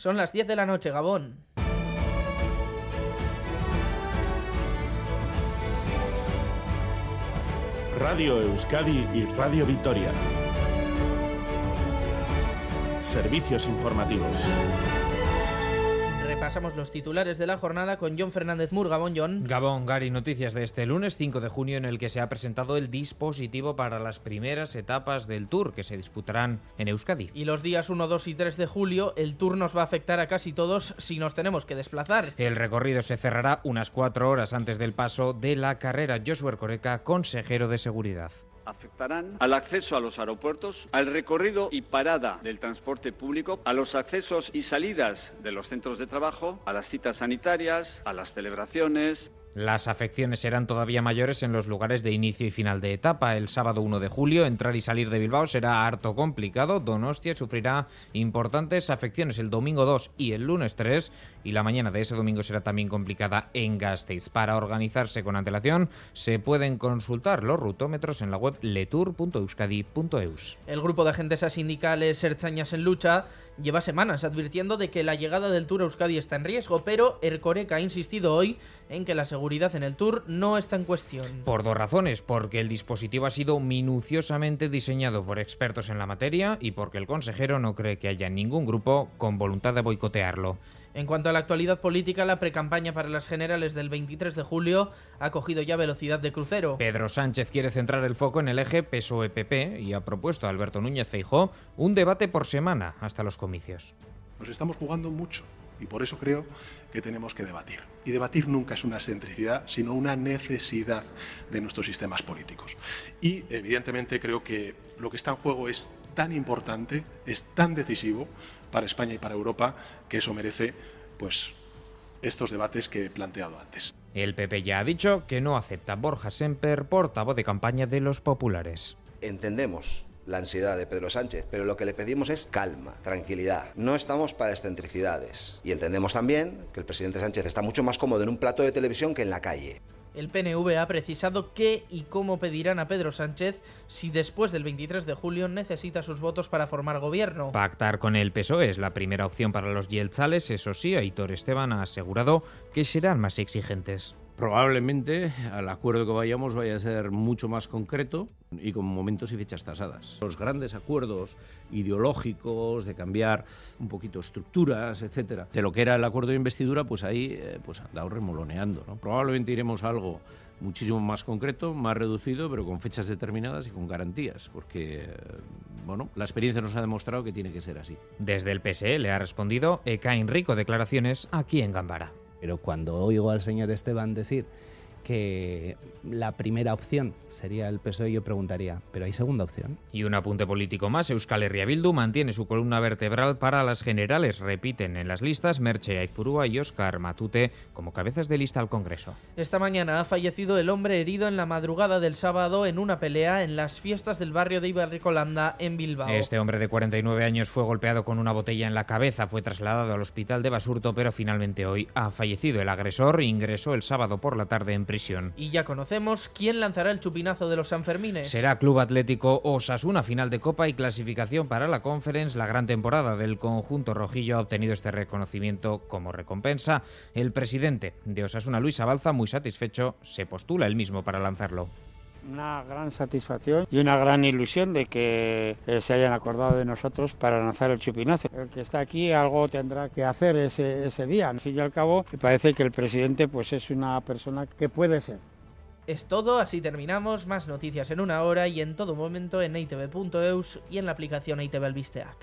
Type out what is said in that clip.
Son las 10 de la noche, Gabón. Radio Euskadi y Radio Vitoria. Servicios informativos. Repasamos los titulares de la jornada con John Fernández Mur. Gabón, John. Gabón, Gary, noticias de este lunes 5 de junio en el que se ha presentado el dispositivo para las primeras etapas del Tour que se disputarán en Euskadi. Y los días 1, 2 y 3 de julio el Tour nos va a afectar a casi todos si nos tenemos que desplazar. El recorrido se cerrará unas cuatro horas antes del paso de la carrera. Joshua Coreca, consejero de seguridad afectarán al acceso a los aeropuertos, al recorrido y parada del transporte público, a los accesos y salidas de los centros de trabajo, a las citas sanitarias, a las celebraciones, las afecciones serán todavía mayores en los lugares de inicio y final de etapa. El sábado 1 de julio, entrar y salir de Bilbao será harto complicado. Donostia sufrirá importantes afecciones el domingo 2 y el lunes 3 y la mañana de ese domingo será también complicada en Gasteiz. Para organizarse con antelación se pueden consultar los rutómetros en la web letour.euskadi.eus. El grupo de agentes sindicales Erchañas en lucha lleva semanas advirtiendo de que la llegada del Tour Euskadi está en riesgo, pero Ercoreca ha insistido hoy en que la seguridad en el Tour no está en cuestión. Por dos razones, porque el dispositivo ha sido minuciosamente diseñado por expertos en la materia y porque el consejero no cree que haya ningún grupo con voluntad de boicotearlo. En cuanto a la actualidad política, la precampaña para las generales del 23 de julio ha cogido ya velocidad de crucero. Pedro Sánchez quiere centrar el foco en el eje PSOE-PP y ha propuesto a Alberto Núñez Feijó un debate por semana hasta los comicios. Nos estamos jugando mucho y por eso creo que tenemos que debatir. Y debatir nunca es una excentricidad, sino una necesidad de nuestros sistemas políticos. Y evidentemente creo que lo que está en juego es tan importante, es tan decisivo para España y para Europa que eso merece pues estos debates que he planteado antes. El PP ya ha dicho que no acepta Borja Semper, portavoz de campaña de los populares. Entendemos la ansiedad de Pedro Sánchez, pero lo que le pedimos es calma, tranquilidad. No estamos para excentricidades. Y entendemos también que el presidente Sánchez está mucho más cómodo en un plato de televisión que en la calle. El PNV ha precisado qué y cómo pedirán a Pedro Sánchez si después del 23 de julio necesita sus votos para formar gobierno. Pactar con el PSOE es la primera opción para los Yeltzales, eso sí, Aitor Esteban ha asegurado que serán más exigentes. Probablemente al acuerdo que vayamos vaya a ser mucho más concreto y con momentos y fechas tasadas. Los grandes acuerdos ideológicos de cambiar un poquito estructuras, etcétera, de lo que era el acuerdo de investidura, pues ahí eh, pues andado remoloneando. Probablemente iremos a algo muchísimo más concreto, más reducido, pero con fechas determinadas y con garantías, porque eh, bueno, la experiencia nos ha demostrado que tiene que ser así. Desde el PSE le ha respondido Eka Enrico declaraciones aquí en Gambara. Pero cuando oigo al señor Esteban decir que la primera opción sería el PSOE, yo preguntaría, ¿pero hay segunda opción? Y un apunte político más, Euskal Herria Bildu mantiene su columna vertebral para las generales. Repiten en las listas Merche Aizpurúa y Oscar Matute como cabezas de lista al Congreso. Esta mañana ha fallecido el hombre herido en la madrugada del sábado en una pelea en las fiestas del barrio de Ibarricolanda en Bilbao. Este hombre de 49 años fue golpeado con una botella en la cabeza, fue trasladado al hospital de Basurto, pero finalmente hoy ha fallecido. El agresor ingresó el sábado por la tarde en prisión. Y ya conocemos quién lanzará el chupinazo de los Sanfermines. Será Club Atlético Osasuna, final de Copa y clasificación para la Conference. La gran temporada del conjunto rojillo ha obtenido este reconocimiento como recompensa. El presidente de Osasuna, Luis Abalza, muy satisfecho, se postula él mismo para lanzarlo una gran satisfacción y una gran ilusión de que eh, se hayan acordado de nosotros para lanzar el chupinazo. El que está aquí algo tendrá que hacer ese, ese día. Al fin y al cabo, parece que el presidente pues es una persona que puede ser. Es todo, así terminamos. Más noticias en una hora y en todo momento en itv.eus y en la aplicación ITV Albisteac.